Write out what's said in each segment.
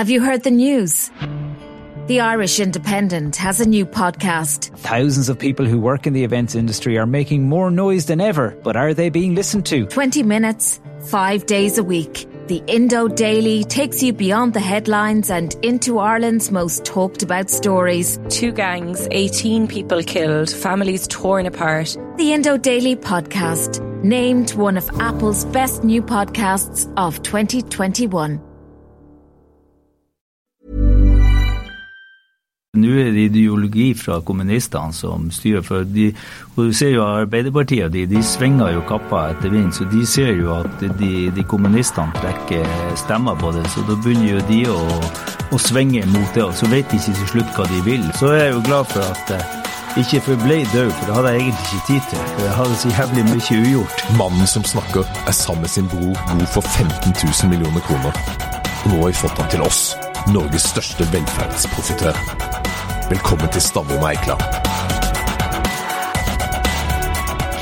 Have you heard the news? The Irish Independent has a new podcast. Thousands of people who work in the events industry are making more noise than ever, but are they being listened to? 20 minutes, five days a week. The Indo Daily takes you beyond the headlines and into Ireland's most talked about stories. Two gangs, 18 people killed, families torn apart. The Indo Daily podcast, named one of Apple's best new podcasts of 2021. Nå er det ideologi fra kommunistene som styrer, for de, og du ser jo Arbeiderpartiet de, de svinger jo kappa etter vind, så de ser jo at de, de kommunistene trekker stemmer på det, så da begynner jo de å, å svinge mot det, og så vet de ikke til slutt hva de vil. Så er jeg jo glad for at jeg ikke forblei død, for det hadde jeg egentlig ikke tid til. for Jeg hadde så jævlig mye ugjort. Mannen som snakker, er sammen med sin bror god for 15 000 millioner kroner. Nå har vi fått ham til oss, Norges største velferdsprofitør. Velkommen til Stavrum Eikland.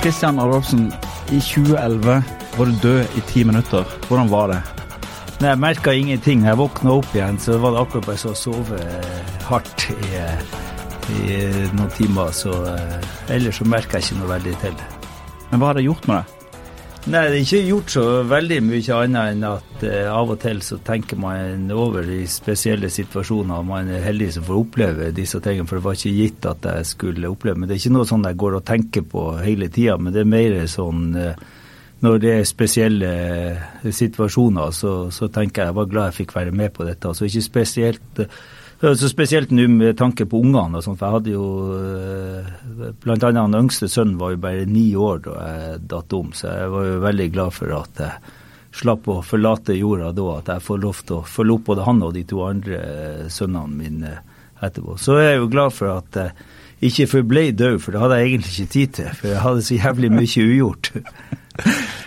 Kristian Adolfsen, i 2011 var du død i ti minutter. Hvordan var det? Nei, Jeg merka ingenting. Jeg våkna opp igjen, så var det akkurat bare så å sove hardt i, i noen timer. Så eh, ellers så merka jeg ikke noe veldig til. Men hva har det gjort med deg? Nei, det er ikke gjort så veldig mye annet enn at eh, av og til så tenker man over de spesielle situasjoner. Man er heldig som får oppleve disse tingene, for det var ikke gitt at jeg skulle oppleve. Men det er ikke noe sånn jeg går og tenker på hele tida, men det er mer sånn eh, når det er spesielle eh, situasjoner, så, så tenker jeg jeg var glad jeg fikk være med på dette. Altså ikke spesielt eh, så Spesielt nå med tanke på ungene. og sånt, for jeg hadde jo Bl.a. Blant annet den yngste sønnen var jo bare ni år da jeg datt om, så jeg var jo veldig glad for at jeg slapp å forlate jorda da. At jeg får lov til å følge opp både han og de to andre sønnene mine etterpå. Så jeg er jo glad for at jeg ikke forble død, for det hadde jeg egentlig ikke tid til. For jeg hadde så jævlig mye ugjort.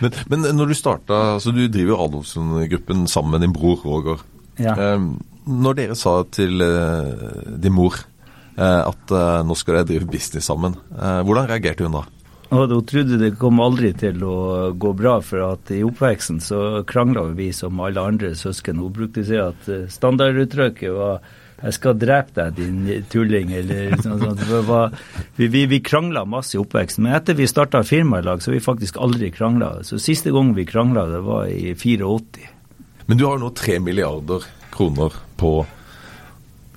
Men, men når du starta altså Du driver Adolfsen-gruppen sammen med din bror Roger. Ja. Um, når dere sa til uh, din mor uh, at uh, nå skal dere drive business sammen, hvordan reagerte hun da? Og Hun trodde det kom aldri til å gå bra, for at i oppveksten så krangla vi som alle andre søsken. Hun brukte å si at standarduttrykket var 'jeg skal drepe deg, din tulling', eller sånn. sånn. Vi, vi, vi krangla masse i oppveksten. Men etter vi starta firmalag i lag, så har vi faktisk aldri krangla. Så siste gang vi krangla, det var i 84. Men du har jo nå tre milliarder kroner på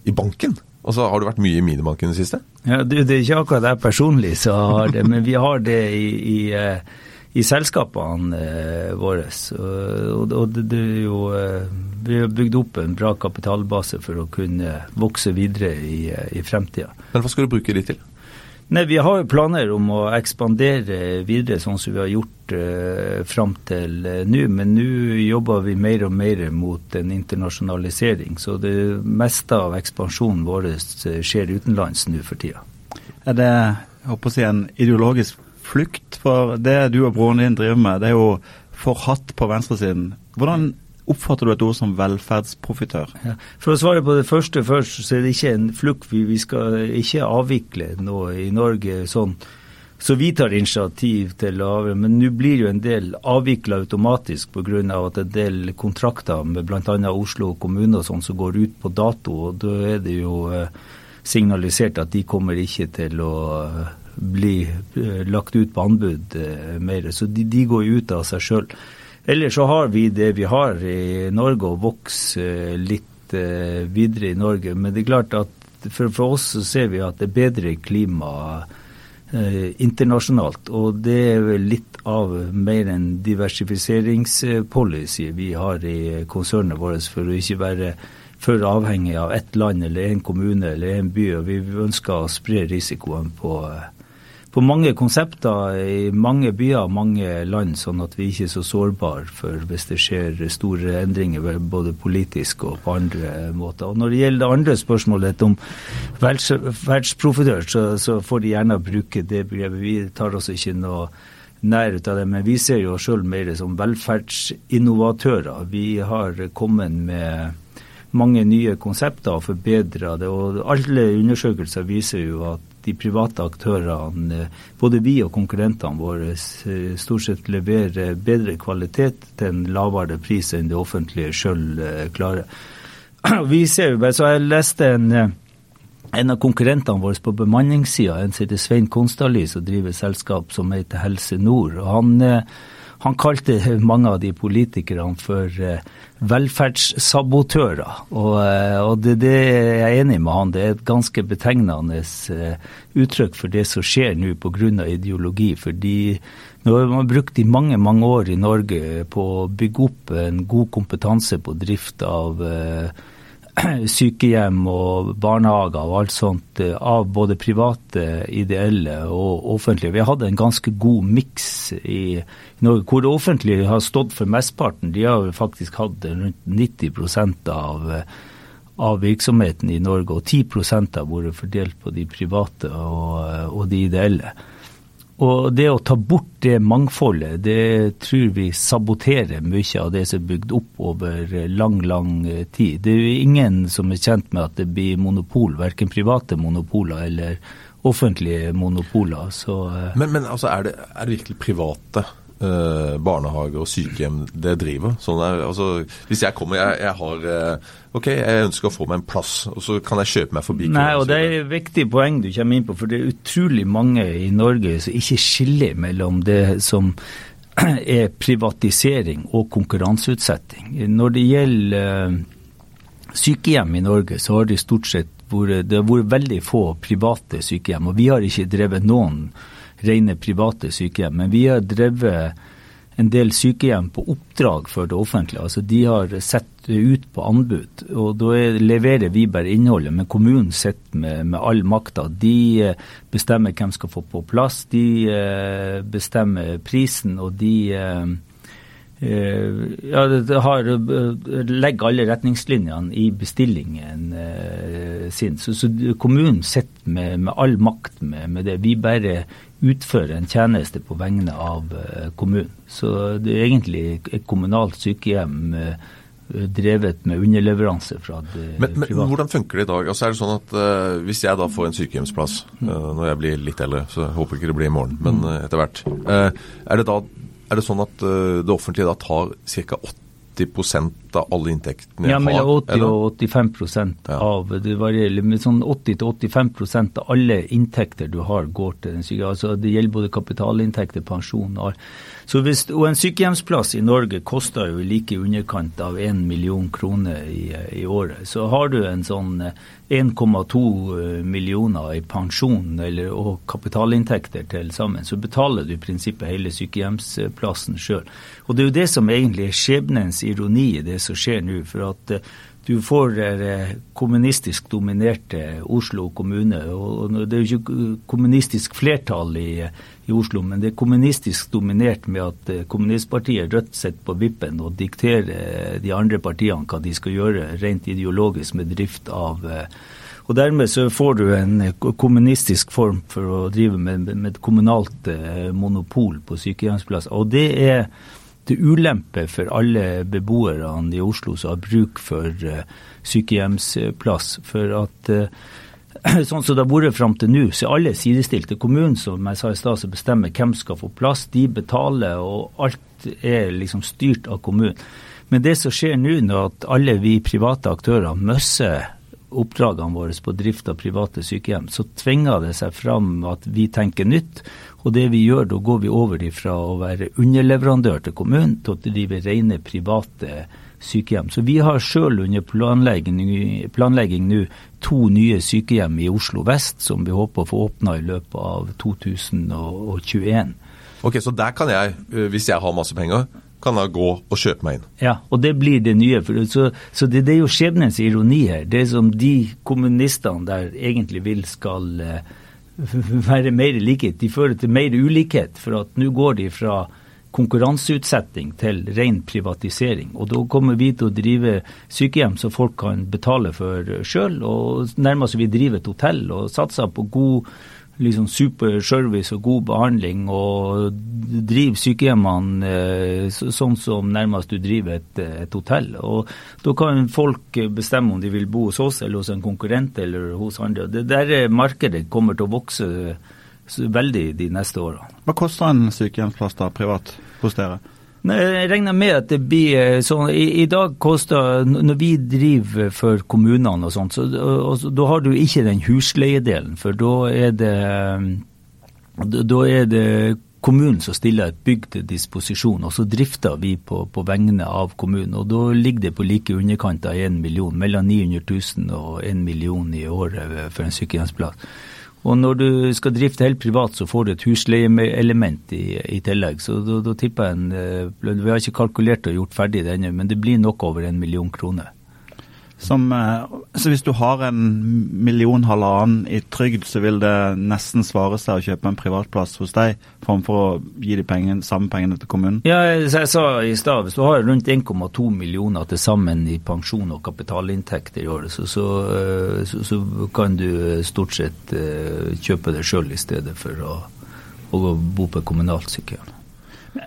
i banken. Altså, Har du vært mye i minibanken i det siste? Ja, du, det er ikke akkurat jeg personlig som har det, men vi har det i, i, i selskapene eh, våre. Og, og det, det, er jo eh, Vi har bygd opp en bra kapitalbase for å kunne vokse videre i, i fremtida. Men hva skal du bruke de til? Nei, Vi har jo planer om å ekspandere videre, sånn som vi har gjort eh, fram til eh, nå. Men nå jobber vi mer og mer mot en internasjonalisering. Så det meste av ekspansjonen vår skjer utenlands nå for tida. Er det jeg håper å si, en ideologisk flukt? For det du og broren din driver med, det er jo forhatt på venstresiden. Hvordan Oppfatter du et ord som velferdsprofitør? Ja. For å svare på det første først, så er det ikke en flukt. Vi skal ikke avvikle noe i Norge sånn. Så vi tar initiativ til å avgjøre. Men nå blir jo en del avvikla automatisk pga. at en del kontrakter med bl.a. Oslo kommune og sånn som går ut på dato. og Da er det jo eh, signalisert at de kommer ikke til å eh, bli eh, lagt ut på anbud mer. Så de, de går ut av seg sjøl. Ellers så har vi det vi har i Norge, og vokser litt videre i Norge. Men det er klart at for, for oss så ser vi at det er bedre klima internasjonalt. Og det er vel litt av mer en diversifiseringspolicy vi har i konsernet vårt, for å ikke være for avhengig av ett land eller en kommune eller en by. og Vi ønsker å spre risikoen på eh, på mange konsepter i mange byer og mange land, sånn at vi ikke er så sårbare for hvis det skjer store endringer både politisk og på andre måter. Og Når det gjelder det andre spørsmålet om verdsprofitør, så, så får de gjerne bruke det begrepet. Vi tar oss ikke noe nær ut av det, men vi ser jo oss sjøl mer som velferdsinnovatører. Vi har kommet med mange nye konsepter og forbedra det. og Alle undersøkelser viser jo at de private aktørene, både vi og konkurrentene våre, eh, stort sett leverer bedre kvalitet til en lavere pris enn det offentlige sjøl eh, klarer. vi ser jo bare, så Jeg leste en, eh, en av konkurrentene våre på bemanningssida, en som heter Svein Konstali, som driver et selskap som heter Helse Nord. og han, eh, han kalte mange av de politikerne for eh, velferdssabotører. Og, og det, det, er jeg enig med han. Det er et ganske betegnende uttrykk for det som skjer nå pga. ideologi. fordi nå har man brukt i mange mange år i Norge på å bygge opp en god kompetanse på drift av eh, sykehjem og barnehager og alt sånt eh, av både private, ideelle og offentlige. Vi hatt en ganske god miks i Norge, hvor det offentlige har stått for mesteparten. De har faktisk hatt rundt 90 av, av virksomheten i Norge, og 10% har vært fordelt på de private og, og de ideelle. Og det å ta bort det mangfoldet, det tror vi saboterer mye av det som er bygd opp over lang, lang tid. Det er jo ingen som er kjent med at det blir monopol, verken private monopoler eller offentlige monopoler. Så, eh, men, men altså, er, det, er det virkelig private eh, barnehager og sykehjem det driver. Sånn der, altså, hvis jeg kommer jeg, jeg har eh, OK, jeg ønsker å få meg en plass, og så kan jeg kjøpe meg forbi. Nei, og Det er et viktig poeng du kommer inn på, for det er utrolig mange i Norge som ikke skiller mellom det som er privatisering og konkurranseutsetting. Når det gjelder eh, sykehjem i Norge, så har det stort sett vært, det har vært veldig få private sykehjem. Og vi har ikke drevet noen rene private sykehjem. Men vi har drevet en del sykehjem på oppdrag for det offentlige. Altså De har sett ut på anbud, og da leverer vi bare innholdet. Men kommunen sitter med, med all makta. De eh, bestemmer hvem skal få på plass, de eh, bestemmer prisen, og de eh, ja, det har, legger alle retningslinjene i bestillingen sin. Så, så kommunen sitter med, med, all makt med, med det. Vi bare utføre en tjeneste på vegne av eh, kommunen. Så det er egentlig et kommunalt sykehjem eh, drevet med underleveranse fra det men, men private. Hvordan funker det i dag? Altså er det sånn at uh, Hvis jeg da får en sykehjemsplass uh, når jeg blir litt eldre, så jeg håper ikke det blir i morgen, men uh, etter hvert. er, det da, er det sånn at det offentlige da tar ca. 80 80 av alle inntektene jeg har? Ja, mellom 80 og 85 ja. av det varierer, men sånn 80-85% av alle inntekter du har, går til den sykehjem. Altså, det gjelder både kapitalinntekter, pensjon og. Så hvis, og En sykehjemsplass i Norge koster jo like i underkant av 1 million kroner i, i året. Så har du en sånn 1,2 eh, millioner i pensjon eller, og kapitalinntekter til sammen, så betaler du i prinsippet hele sykehjemsplassen sjøl. Og Det er jo det som egentlig er skjebnens ironi i det som skjer nå. for at eh, du får kommunistisk dominerte Oslo kommune. og Det er jo ikke kommunistisk flertall i, i, Oslo, men det er kommunistisk dominert med at eh, kommunistpartiet Rødt sitter på vippen og dikterer de andre partiene hva de skal gjøre rent ideologisk med drift av eh, og Dermed så får du en kommunistisk form for å drive med, med kommunalt eh, monopol på sykehjemsplasser. Og det er til ulempe for alle beboerne i Oslo som har bruk for uh, sykehjemsplass. For at uh, sånn som det har vært fram til nå, så er alle sidestilte. Kommunen som jeg sa i sted, som bestemmer hvem skal få plass, de betaler, og alt er liksom styrt av kommunen. Men det som skjer nå, når at alle vi private aktører mister oppdragene våre på drift av private sykehjem, så tvinger det seg fram at vi tenker nytt. Og det vi gjør, da går vi over fra å være underleverandør til kommunen til å drive rene private sykehjem. Så vi har sjøl under planlegging nå to nye sykehjem i Oslo vest som vi håper å få åpna i løpet av 2021. Ok, Så der kan jeg, eh, hvis jeg har masse penger, kan jeg gå og kjøpe meg inn. Ja, og det blir det nye. Så, så det, det, er jo skjebnens ironi her. Det som de kommunistene der egentlig vil skal uh, være mer likhet. De fører til mer ulikhet, for at nå går de fra konkurranseutsetting til ren privatisering. Og da kommer vi til å drive sykehjem som folk kan betale for sjøl, og nærmest vi driver et hotell og satser på god liksom super service og god behandling og driver sykehjemmene eh, sånn som nærmest du driver et, et, hotell. Og Da kan folk bestemme om de vil bo hos oss eller hos en konkurrent eller hos andre. Det der markedet kommer til å vokse veldig de neste årene. Hva koster en sykehjemsplass da privat hos dere? Jeg regner med at det blir sånn I, i dag koster Når vi driver for kommunene og sånt, så og, og, da har du ikke den husleiedelen. For da er det da er det kommunen som stiller et bygg til disposisjon, og så drifter vi på, på vegne av kommunen. og Da ligger det på like underkant av 1 million, mellom 900 000 og 1 million i året for en sykehjemsplass. Og når du skal drifte helt privat, så får du et husleieelement i, i tillegg. Så da, tipper jeg en eh, Vi har ikke kalkulert og gjort ferdig det ennå, men det blir nok over en million kroner. Som, eh, så hvis du har en million halvannen i trygd, så vil det nesten svare seg å kjøpe en privatplass hos deg, framfor å gi de pengene, samme pengene til kommunen? Ja, jeg sa i stad, hvis du har rundt 1,2 millioner til sammen i pensjon og kapitalinntekter i året, så, så, eh, så, så kan du stort sett uh, kjøpe det sjøl i stedet for å, å bo på kommunalt sykehjem.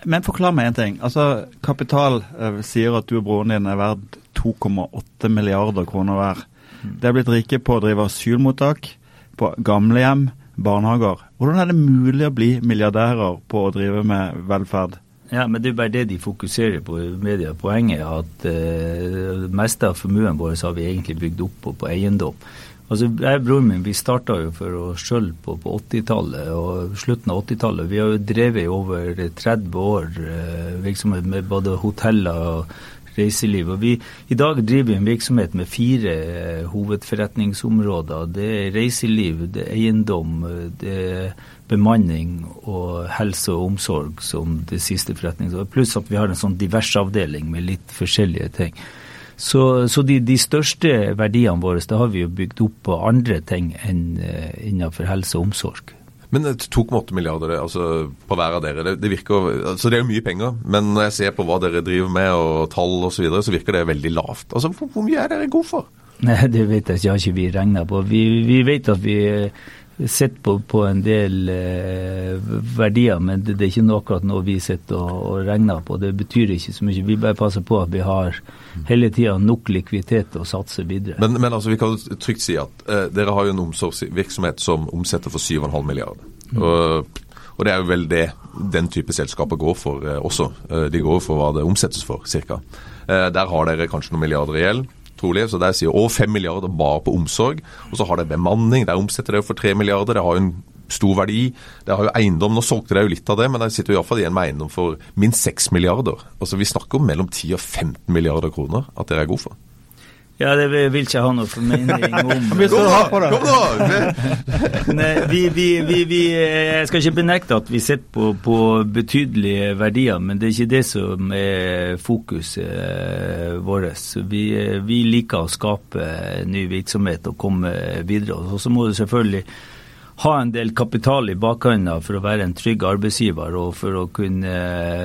Men forklar meg en ting. Altså, Kapital eh, sier at du og broren din er verdt 2,8 milliarder kroner hver. De er blitt rike på å drive asylmottak, på gamlehjem, barnehager. Hvordan er det mulig å bli milliardærer på å drive med velferd? Ja, men Det er bare det de fokuserer på i media. Poenget er at uh, det meste av formuen vår har vi egentlig bygd opp på, på eiendom. Altså, jeg og broren min vi starta jo for oss sjøl på, på 80-tallet og slutten av 80-tallet. Vi har jo drevet i over 30 år virksomhet med både hoteller og reiseliv. Og vi, I dag driver vi en virksomhet med fire eh, hovedforretningsområder. Det er reiseliv, det er eiendom, det er bemanning og helse og omsorg som det siste forretningsområdet. Pluss at vi har en sånn diversavdeling med litt forskjellige ting. Så, så de, de, største verdiene våre det har vi jo bygd opp på andre ting enn uh, innenfor helse og omsorg. Men 2,8 milliarder altså, på hver av dere, det, det, virker, altså, det er jo mye penger. Men når jeg ser på hva dere driver med og tall osv., så, videre, så virker det veldig lavt. Altså, hvor, hvor mye er dere gode for? Nei, Det vet jeg ikke, har ikke vi regna på. Vi, vi, vet at vi sitter på, på, en del eh, verdier, men det, det, er ikke noe akkurat noe vi sitter og, og, regner på. Det betyr ikke så mye. Vi bare passer på at vi har hele tida nok likviditet til å satse videre. Men, men altså, vi kan trygt si at eh, dere har jo en omsorgsvirksomhet som omsetter for 7,5 milliarder. Mm. Og, og, det er jo vel det den type selskaper går for eh, også. Eh, de går for hva det omsettes for, ca. Eh, der har dere kanskje noen milliarder i gjeld trolig. Så der sier over 5 milliarder bare på omsorg. Og så har det bemanning. Der omsetter det for 3 milliarder. Det har jo en stor verdi. Det har jo eiendom. Nå solgte de jo litt av det, men de sitter jo iallfall igjen med eiendom for minst 6 milliarder. Altså Vi snakker om mellom 10 og 15 milliarder kroner at dere er gode for. Ja, det vil jeg ikke ha noe formening om. Kom da! Kom da! Nei, vi, vi, vi, vi, jeg skal ikke benekte at vi sitter på, på, betydelige verdier, men det er ikke det som er fokuset eh, vårt. Vi, vi liker å skape ny virksomhet og komme videre. Og så må du selvfølgelig ha en del kapital i bakhånda for å være en trygg arbeidsgiver og for å kunne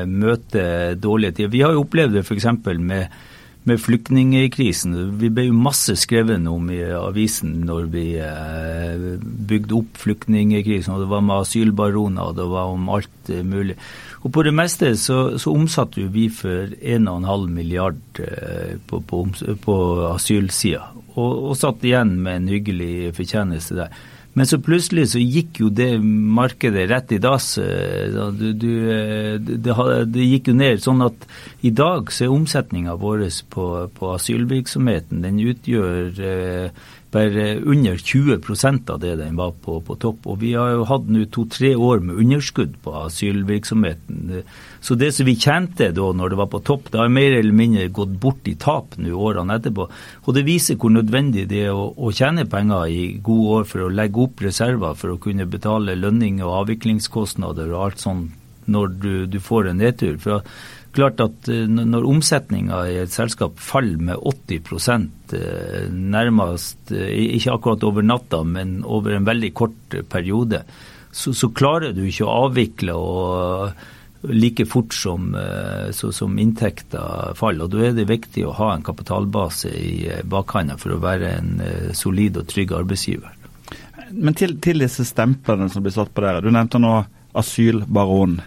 møte dårlige tider. Vi har jo opplevd det f.eks. med med flyktningkrisen. Vi ble jo masse skrevet om i avisen når vi eh, bygde opp flyktningkrisen. og Det var med asylbaroner og det var om alt eh, mulig. Og På det meste så, så omsatte vi for 1,5 milliard eh, på, på, på asylsida, og, og satt igjen med en hyggelig fortjeneste der. Men så plutselig så gikk jo det markedet rett i dass. Eh, eh, det, det, gikk jo ned. Sånn at i dag så er omsetninga vår på, på, asylvirksomheten den utgjør eh, bare under 20% av det den var på, på topp. Og vi har jo hatt nå to-tre år med underskudd på asylvirksomheten. Så det som vi tjente da når det var på topp, det har mer eller mindre gått bort i tap nå årene etterpå. Og det viser hvor nødvendig det er å, å tjene penger i gode år for å legge opp reserver for å kunne betale lønninger og avviklingskostnader og alt sånt når du, du får en nedtur. For klart at eh, når omsetninga i et selskap faller med 80 eh, nærmest, eh, ikke akkurat over natta, men over en veldig kort periode, så, så klarer du ikke å avvikle og like fort som, så, som inntekter faller. og Da er det viktig å ha en kapitalbase i bakhånda for å være en solid og trygg arbeidsgiver. Men til, til disse stemplene som blir satt på dere. Du nevnte nå asylbaron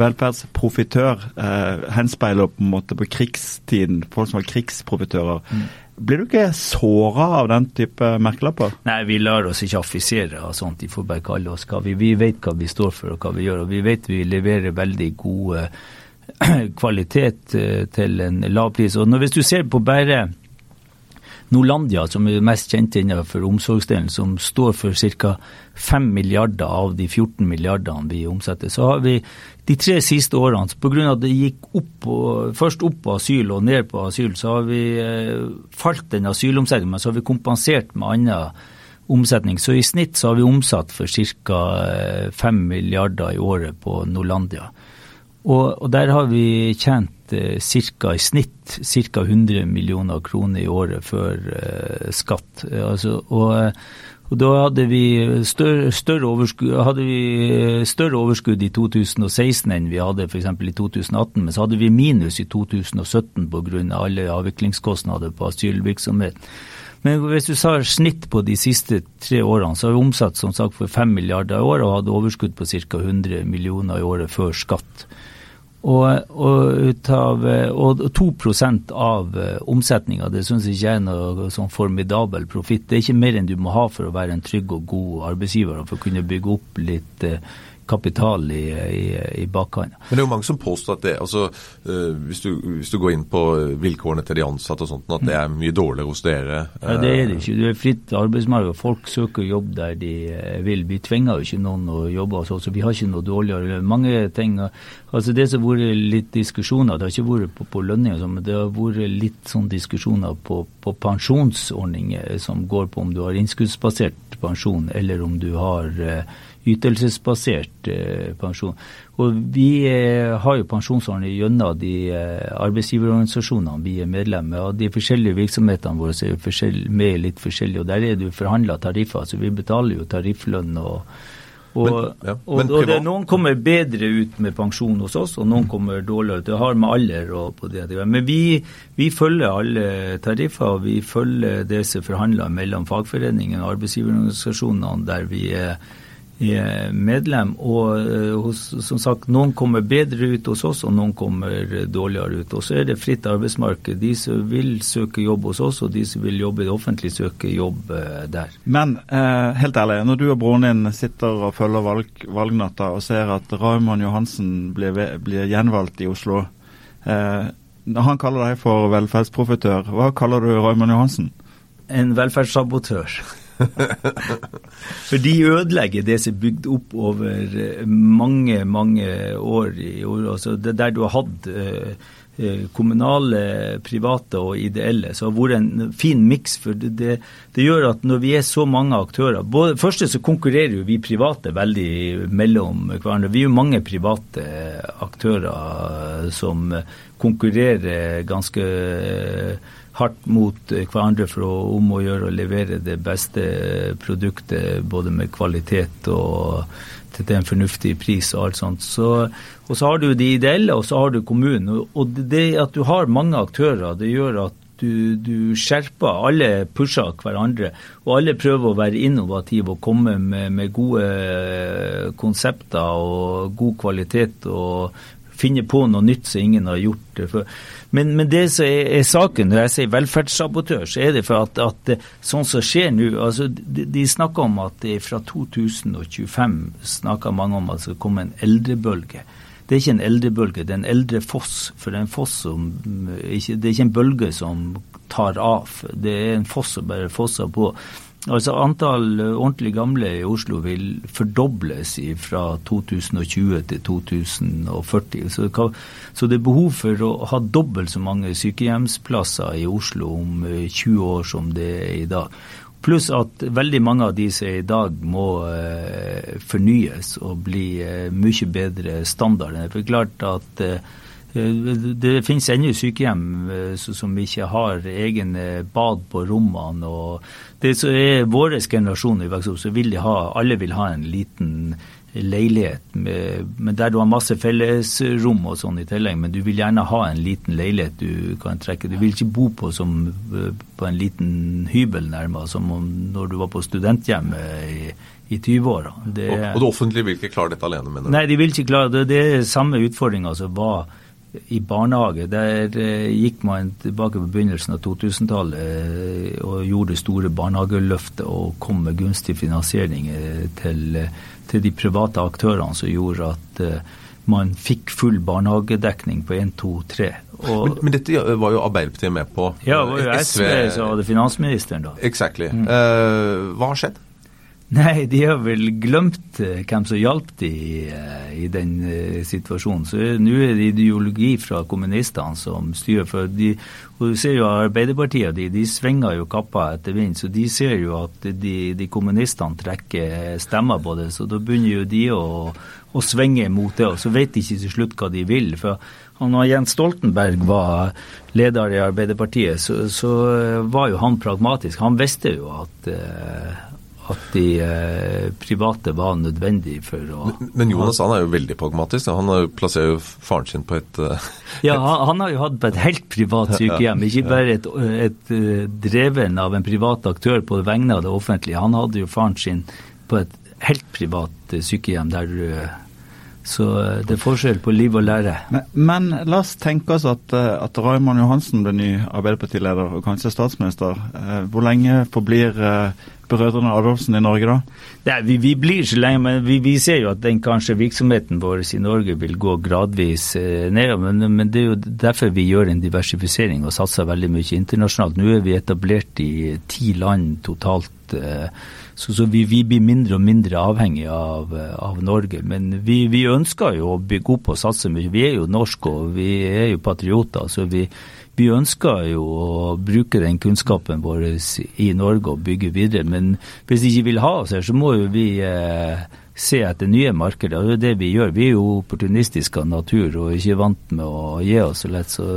velferdsprofitør eh, henspeiler på en måte på krigstiden, folk som var krigsprofitører. Mm. Blir du ikke såra av den type merkelapper? Nei, vi lar oss ikke affisere av sånt. De får bare kalle oss hva vi Vi vet hva vi står for og hva vi gjør. og Vi vet vi leverer veldig gode kvalitet til en lav pris. Og når, Hvis du ser på bare Norlandia, som er mest kjent innenfor omsorgsdelen, som står for ca. 5 milliarder av de 14 milliardene vi omsetter, så har vi de tre siste årene, pga. at det gikk opp, først opp på asyl og ned på asyl, så har vi eh, falt den asylomsetningen, men så har vi kompensert med annen omsetning. Så i snitt så har vi omsatt for ca. 5 eh, milliarder i året på Norlandia. Og, og der har vi tjent ca. i snitt ca. 100 millioner kroner i året før eh, skatt. Altså, og, og, da hadde vi, større, større overskudd, hadde vi større overskudd i 2016 enn vi hadde f.eks. i 2018, men så hadde vi minus i 2017 pga. alle avviklingskostnader på asylvirksomhet. Men hvis du sa snitt på de siste tre årene, så har vi omsatt som sagt for 5 milliarder i år og hadde overskudd på ca. 100 millioner i året før skatt. Og, og, av, og 2 av eh, omsetninga, det syns jeg ikke er noe sånn formidabel profitt. Det er ikke mer enn du må ha for å være en trygg og god arbeidsgiver og for å kunne bygge opp litt eh, kapital i, i, i bakhånd. Men det er jo mange som påstår at det, altså, uh, hvis, du, hvis, du, går inn på vilkårene til de ansatte og sånt, at det er mye dårligere hos dere? Ja, Det er det ikke. Det er fritt arbeidsmarked. Folk søker jobb der de eh, vil. Vi tvinger jo ikke noen å jobbe hos oss. Vi har ikke noe dårligere. Mange ting, altså Det som har vært litt diskusjoner, det har ikke vært på, på lønninger, men det har vært litt sånn diskusjoner på, på pensjonsordninger som går på om du har innskuddsbasert pensjon eller om du har ytelsesbasert eh, pensjon. Og Vi eh, har jo pensjonsordning gjennom de eh, arbeidsgiverorganisasjonene vi er medlemmer av. De forskjellige virksomhetene våre er jo med litt forskjellige, og der er det jo forhandla tariffer. så Vi betaler jo tarifflønn. og og, men, ja, og, og det, Noen kommer bedre ut med pensjon hos oss, og noen kommer dårligere. Det har med alder og på det. Men vi, vi følger alle tariffer, og vi følger det som er forhandla mellom fagforeningene og arbeidsgiverorganisasjonene, der vi er medlem. Og eh, som sagt, noen kommer bedre ut hos oss, og noen kommer dårligere ut. Og så er det fritt arbeidsmarked. De som vil søke jobb hos oss, og de som vil jobbe i det offentlige, søker jobb eh, der. Men eh, helt ærlig, når du og broren din sitter og følger valg, valgnatta og ser at Raymond Johansen blir, blir gjenvalgt i Oslo eh, Han kaller deg for velferdsprofitør. Hva kaller du Raymond Johansen? En velferdssabotør. For de ødelegger det som er bygd opp over eh, mange, mange år. Altså det der du har hatt eh, eh, kommunale, private og ideelle, så har vært en fin miks. For det, det, det, gjør at når vi er så mange aktører både, Første så konkurrerer jo vi private veldig mellom hverandre. Vi er jo mange private aktører som konkurrerer ganske hardt mot eh, hverandre for å om å gjøre å levere det beste produktet både med kvalitet og til en fornuftig pris og alt sånt. Så, og så har du de ideelle, og så har du kommunen. Og det at du har mange aktører, det gjør at du, du, skjerper. Alle pusher hverandre, og alle prøver å være innovative og komme med, med gode konsepter og god kvalitet. og finne på noe nytt som ingen har gjort før. Men, men, det som er, er, saken, når jeg sier velferdssabotør, så er det for at, at sånn som skjer nå altså de, de, snakker om at det fra 2025 snakker mange om at det skal komme en eldrebølge. Det er ikke en eldrebølge, det er en eldrefoss. For det er en foss som ikke, Det er ikke en bølge som tar av. Det er en foss som bare fosser på. Altså Antall eh, ordentlig gamle i Oslo vil fordobles fra 2020 til 2040. Så, det er behov for å ha dobbelt så mange sykehjemsplasser i Oslo om 20 eh, år som det er i dag. Pluss at veldig mange av de som er i dag må eh, fornyes og bli mye bedre standard. Det er klart at det finnes ennå sykehjem eh, som ikke har egne bad på rommene. og Det som er vår generasjon i opp, så vil de ha, alle vil ha en liten leilighet med, men der du har masse fellesrom og sånn i tillegg, men du vil gjerne ha en liten leilighet du kan trekke. Du vil ikke bo på som på en liten hybel nærmere, som når du var på studenthjemmet i, i 20-åra. Og, og, det offentlige vil ikke klare dette alene, mener du? Nei, de vil ikke klare det. Det er samme utfordringa som var i barnehage. Der eh, gikk man tilbake på begynnelsen av 2000-tallet eh, og gjorde store barnehageløftet og kom med gunstig finansiering eh, til, til, de private aktørene som gjorde at man fikk full barnehagedekning på 1, 2, 3. Men, men, dette var jo Arbeiderpartiet med på. Ja, det var jo SV, SV som hadde finansministeren da. Exactly. Mm. Uh, hva har skjedd? Nei, de har vel glemt uh, hvem som hjalp de uh, i den situasjonen. Så nå er det ideologi fra kommunistene som styrer. for de, og Du ser jo Arbeiderpartiet de, de svinger jo kappa etter vind, så de ser jo at de, de kommunistene trekker stemmer på det. Så da begynner jo de å, å svinge mot det, og så vet de ikke til slutt hva de vil. for og når Jens Stoltenberg var leder i Arbeiderpartiet, så, så var jo han pragmatisk. Han visste jo at, eh, at de eh, private var nødvendig for å Men, men Jonas han er jo veldig pragmatisk. Han plasserer jo faren sin på et uh... Ja, han, han, har jo hatt på et helt privat sykehjem. Ikke bare et, et, et dreven av en privat aktør på vegne av det offentlige. Han hadde jo faren sin på et helt privat sykehjem der så eh, det er forskjell på liv og lære. Men, men la oss tenke oss at, eh, at Raymond Johansen blir ny Arbeiderpartileder og kanskje statsminister. Eh, hvor lenge forblir brødrene Adolfsen i Norge da? Nei, vi, vi, blir ikke lenge, men vi, vi, ser jo at den kanskje virksomheten vår i Norge vil gå gradvis eh, ned. Men, men, det er jo derfor vi gjør en diversifisering og satser veldig mye internasjonalt. Nå er vi etablert i ti land totalt. Eh, så, så vi, vi, blir mindre og mindre avhengig av, av Norge. Men vi, ønsker jo å bygge opp og satse mye. Vi er jo norske og vi er jo patrioter. så vi, vi ønsker jo å bruke den kunnskapen vår i Norge og bygge videre. Men hvis de ikke vil ha oss her, så må jo vi eh, se etter nye markeder. Det er det vi gjør. Vi er jo opportunistiske av natur og ikke vant med å gi oss så lett. Så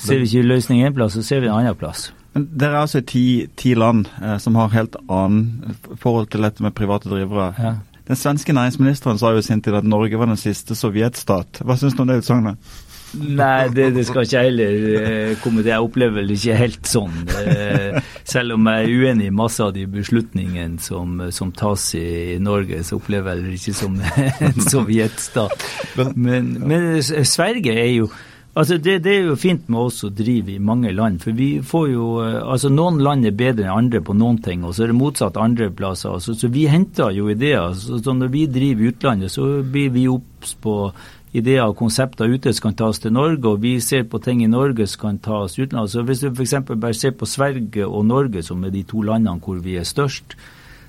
ser vi ikke løsning én plass, så ser vi en annen plass. Men Dere er altså ti, ti land eh, som har helt annen forhold til dette med private drivere. Ja. Den svenske næringsministeren sa jo i sin tid at Norge var den siste sovjetstat. Hva syns du om det utsagnet? Nei, det, det, skal ikke heller eh, komme til. Jeg opplever vel ikke helt sånn. Eh, selv om jeg er uenig i masse av de beslutningene som, som tas i, Norge, så opplever jeg det ikke som en sovjetstat. Men, men Sverige er jo Altså det, det, er jo fint med oss å drive i mange land. for vi får jo, eh, altså Noen land er bedre enn andre på noen ting, og så er det motsatt andre plasser. Altså, så Vi henter jo ideer. Så, så Når vi driver i utlandet, så blir vi obs på ideer og konsepter ute som kan tas til Norge, og vi ser på ting i Norge som kan tas utenlands. Så Hvis du f.eks. bare ser på Sverige og Norge, som er de to landene hvor vi er størst,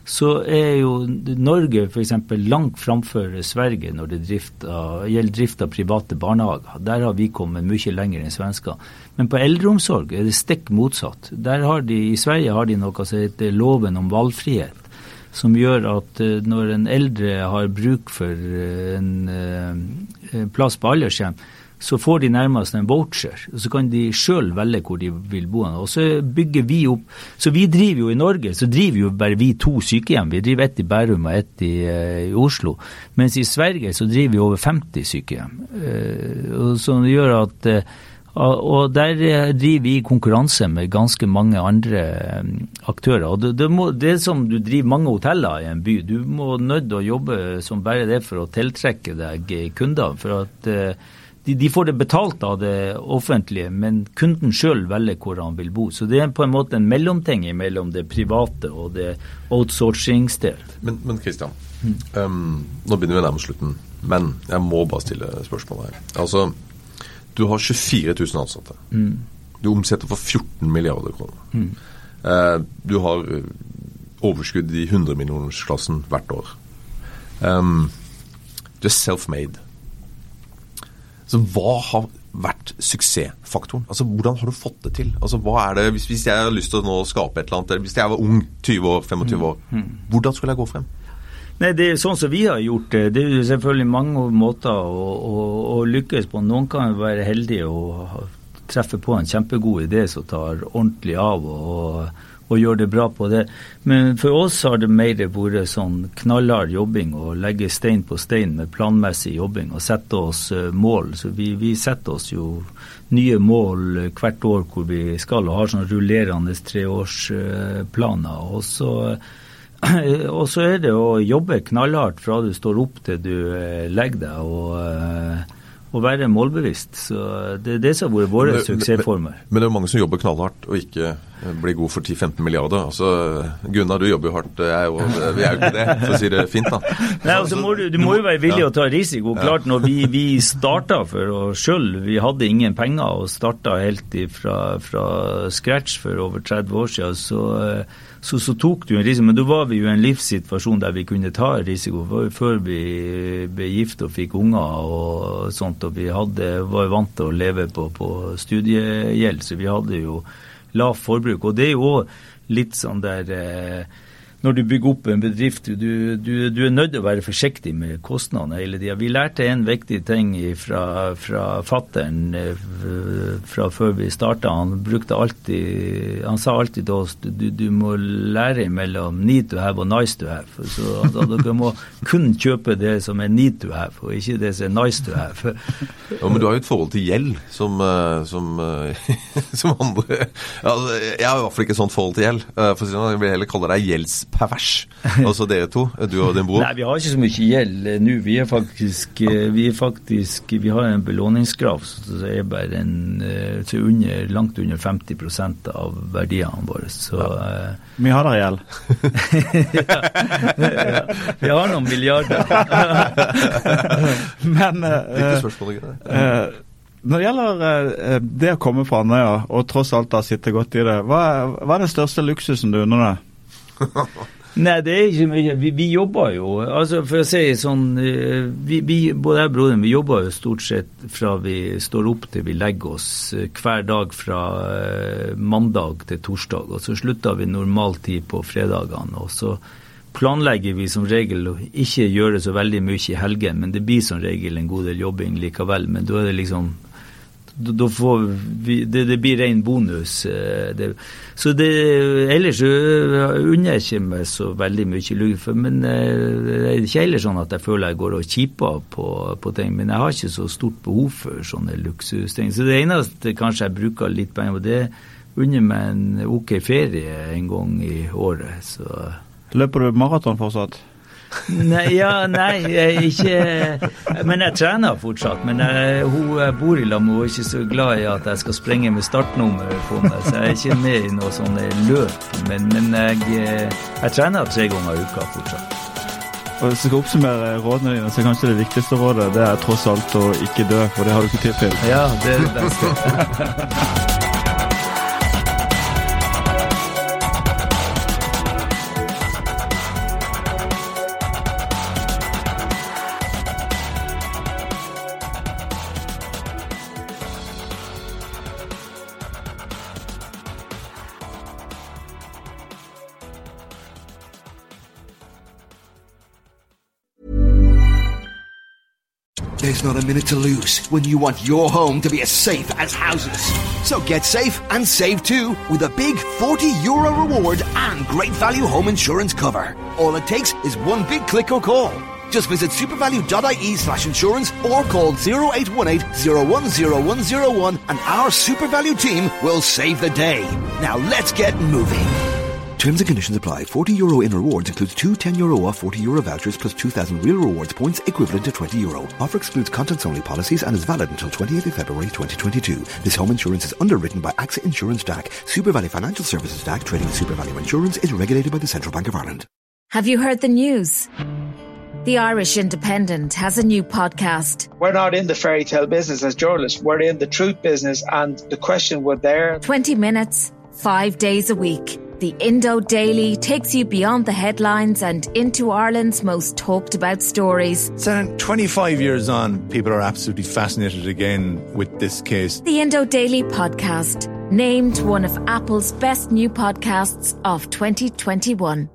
så er jo Norge f.eks. langt framfor Sverige når det drift av, gjelder drift av private barnehager. Der har vi kommet mye lenger enn svensker. Men på eldreomsorg er det stikk motsatt. Der har de, I Sverige har de noe som heter loven om valgfrihet. Som gjør at eh, når en eldre har bruk for eh, en, eh, en plass på aldershjem, så får de nærmest en voucher. og Så kan de sjøl velge hvor de vil bo. Og så bygger vi opp Så vi driver jo i Norge, så driver jo bare vi to sykehjem. Vi driver ett i Bærum og ett i, i, Oslo. Mens i Sverige så driver vi over 50 sykehjem. Uh, så det gjør at og der driver vi konkurranse med ganske mange andre aktører. Og det, det, må, det, som du driver mange hoteller i en by. Du må nødt til å jobbe som bare det for å tiltrekke deg kunder. For at de, de, får det betalt av det offentlige, men kunden sjøl velger hvor han vil bo. Så det er på en måte en mellomting mellom det private og det outsourcing-sted. Men, men Christian, mm. um, nå begynner vi nærmest slutten, men jeg må bare stille spørsmål her. Altså, du har 24 000 ansatte. Mm. Du omsetter for 14 milliarder kroner. Mm. Eh, du har eh, overskudd i 100-millionersklassen hvert år. Um, du er self-made. Så hva har vært suksessfaktoren? Altså, Hvordan har du fått det til? Altså, hva er det, hvis, hvis jeg har lyst til å nå skape et eller annet, eller hvis jeg var ung, 20 år, 25 år, mm. mm. hvordan skulle jeg gå frem? Nei, det er sånn som vi har gjort det. Det er jo selvfølgelig mange måter å, å, å lykkes på. Noen kan være heldige og treffe på en kjempegod idé som tar ordentlig av. og og gjør det bra på det. Men for oss har det mer vært sånn knallhard jobbing og legge stein på stein med planmessig jobbing og sette oss uh, mål. Så vi, vi, setter oss jo nye mål uh, hvert år hvor vi skal, og har sånn rullerende treårsplaner. Og så og så er det å jobbe knallhardt fra du står opp til du legger deg. og å være målbevisst. Så Det er det som har vært våre suksessformer. Men, men, det er jo mange som jobber knallhardt og ikke bli god for 10-15 milliarder. Altså, Gunnar, du jobber jo hardt. Er jo, vi er jo ikke det, for å si det fint. da. Nei, altså, må du, du må jo være villig å ta risiko. Klart, når vi, vi starta for oss sjøl, vi hadde ingen penger og starta helt fra, fra scratch for over 30 år siden, så, så, så tok du en risiko. Men da var vi jo i en livssituasjon der vi kunne ta risiko. Før vi ble gift og fikk unger og sånt, og vi hadde, var vant til å leve på, på studiegjeld, så vi hadde jo lavt forbruk. Og det er jo litt sånn der eh, når du bygger opp en bedrift, du, du, du er nødt til å være forsiktig med kostnadene hele tida. Vi lærte en viktig ting fra, fra fattern eh, fra før vi starta. Han han sa alltid til oss du, du må lære mellom need to have og nice to have. Så altså, Dere må kun kjøpe det som er need to have, og ikke det som er nice to have. Ja, men du har jo et forhold til gjeld som, eh, som, eh, som andre altså, Jeg har i hvert fall ikke et sånt forhold til gjeld. For noe, Jeg vil heller kalle deg gjelds pervers. Altså dere to, du og din bror? Nei, vi har ikke så mye gjeld nå. Vi er faktisk, eh, vi, er faktisk, vi har en belåningskrav som er bare en, eh, under, langt under 50% av verdiene våre. Så, ja. Eh, Mye har dere gjeld? ja, ja, vi har noen milliarder. Men uh, når det gjelder det å komme fra Andøya, og tross alt da sitte godt i det, hva, hva er den største luksusen du unner deg? Nei, det er ikke mye. Vi, vi jobber jo altså For å si sånn eh, vi, vi, Både jeg og broderen vi jobber jo stort sett fra vi står opp til vi legger oss eh, hver dag fra eh, mandag til torsdag. Og så slutter vi normaltid på fredagene. og så planlegger vi som regel å ikke gjøre så veldig mye i helgen, men det blir som regel en god del jobbing likevel. Men da er det liksom da får vi, det, det, blir ren bonus. Eh, det, så det, ellers unner jeg ikke meg så veldig mye lugg. Men eh, det er ikke heller sånn at jeg føler jeg går og kjiper på, på, ting. Men jeg har ikke så stort behov for sånne luksusting. Så det eneste kanskje jeg bruker litt penger på, det unner meg en OK ferie en gang i året. Så. Løper du maraton fortsatt? Nei, ja, nei, ikke Men jeg trener fortsatt. Men jeg, hun bor i lag med, hun er ikke så glad i at jeg skal sprenge med startnummer på meg, så jeg er ikke med i noe sånne løp. Men, men jeg, jeg, trener tre ganger i uka fortsatt. Og Hvis jeg skal oppsummere rådene dine, så er kanskje det viktigste rådet det er tross alt å ikke dø, for det har du ikke tid til. Ja, det er det beste. not a minute to lose when you want your home to be as safe as houses. So get safe and save too with a big 40 euro reward and great value home insurance cover. All it takes is one big click or call. Just visit supervalue.ie slash insurance or call 0818 010101 and our SuperValue team will save the day. Now let's get moving. Terms and conditions apply. 40 euro in rewards includes two 10 euro off 40 euro vouchers plus 2,000 real rewards points equivalent to 20 euro. Offer excludes contents only policies and is valid until 28th February 2022. This home insurance is underwritten by AXA Insurance DAC. Super Valley Financial Services DAC trading Super Value Insurance is regulated by the Central Bank of Ireland. Have you heard the news? The Irish Independent has a new podcast. We're not in the fairy tale business as journalists. We're in the truth business and the question would there 20 minutes, 5 days a week. The Indo Daily takes you beyond the headlines and into Ireland's most talked about stories. So, 25 years on, people are absolutely fascinated again with this case. The Indo Daily podcast, named one of Apple's best new podcasts of 2021.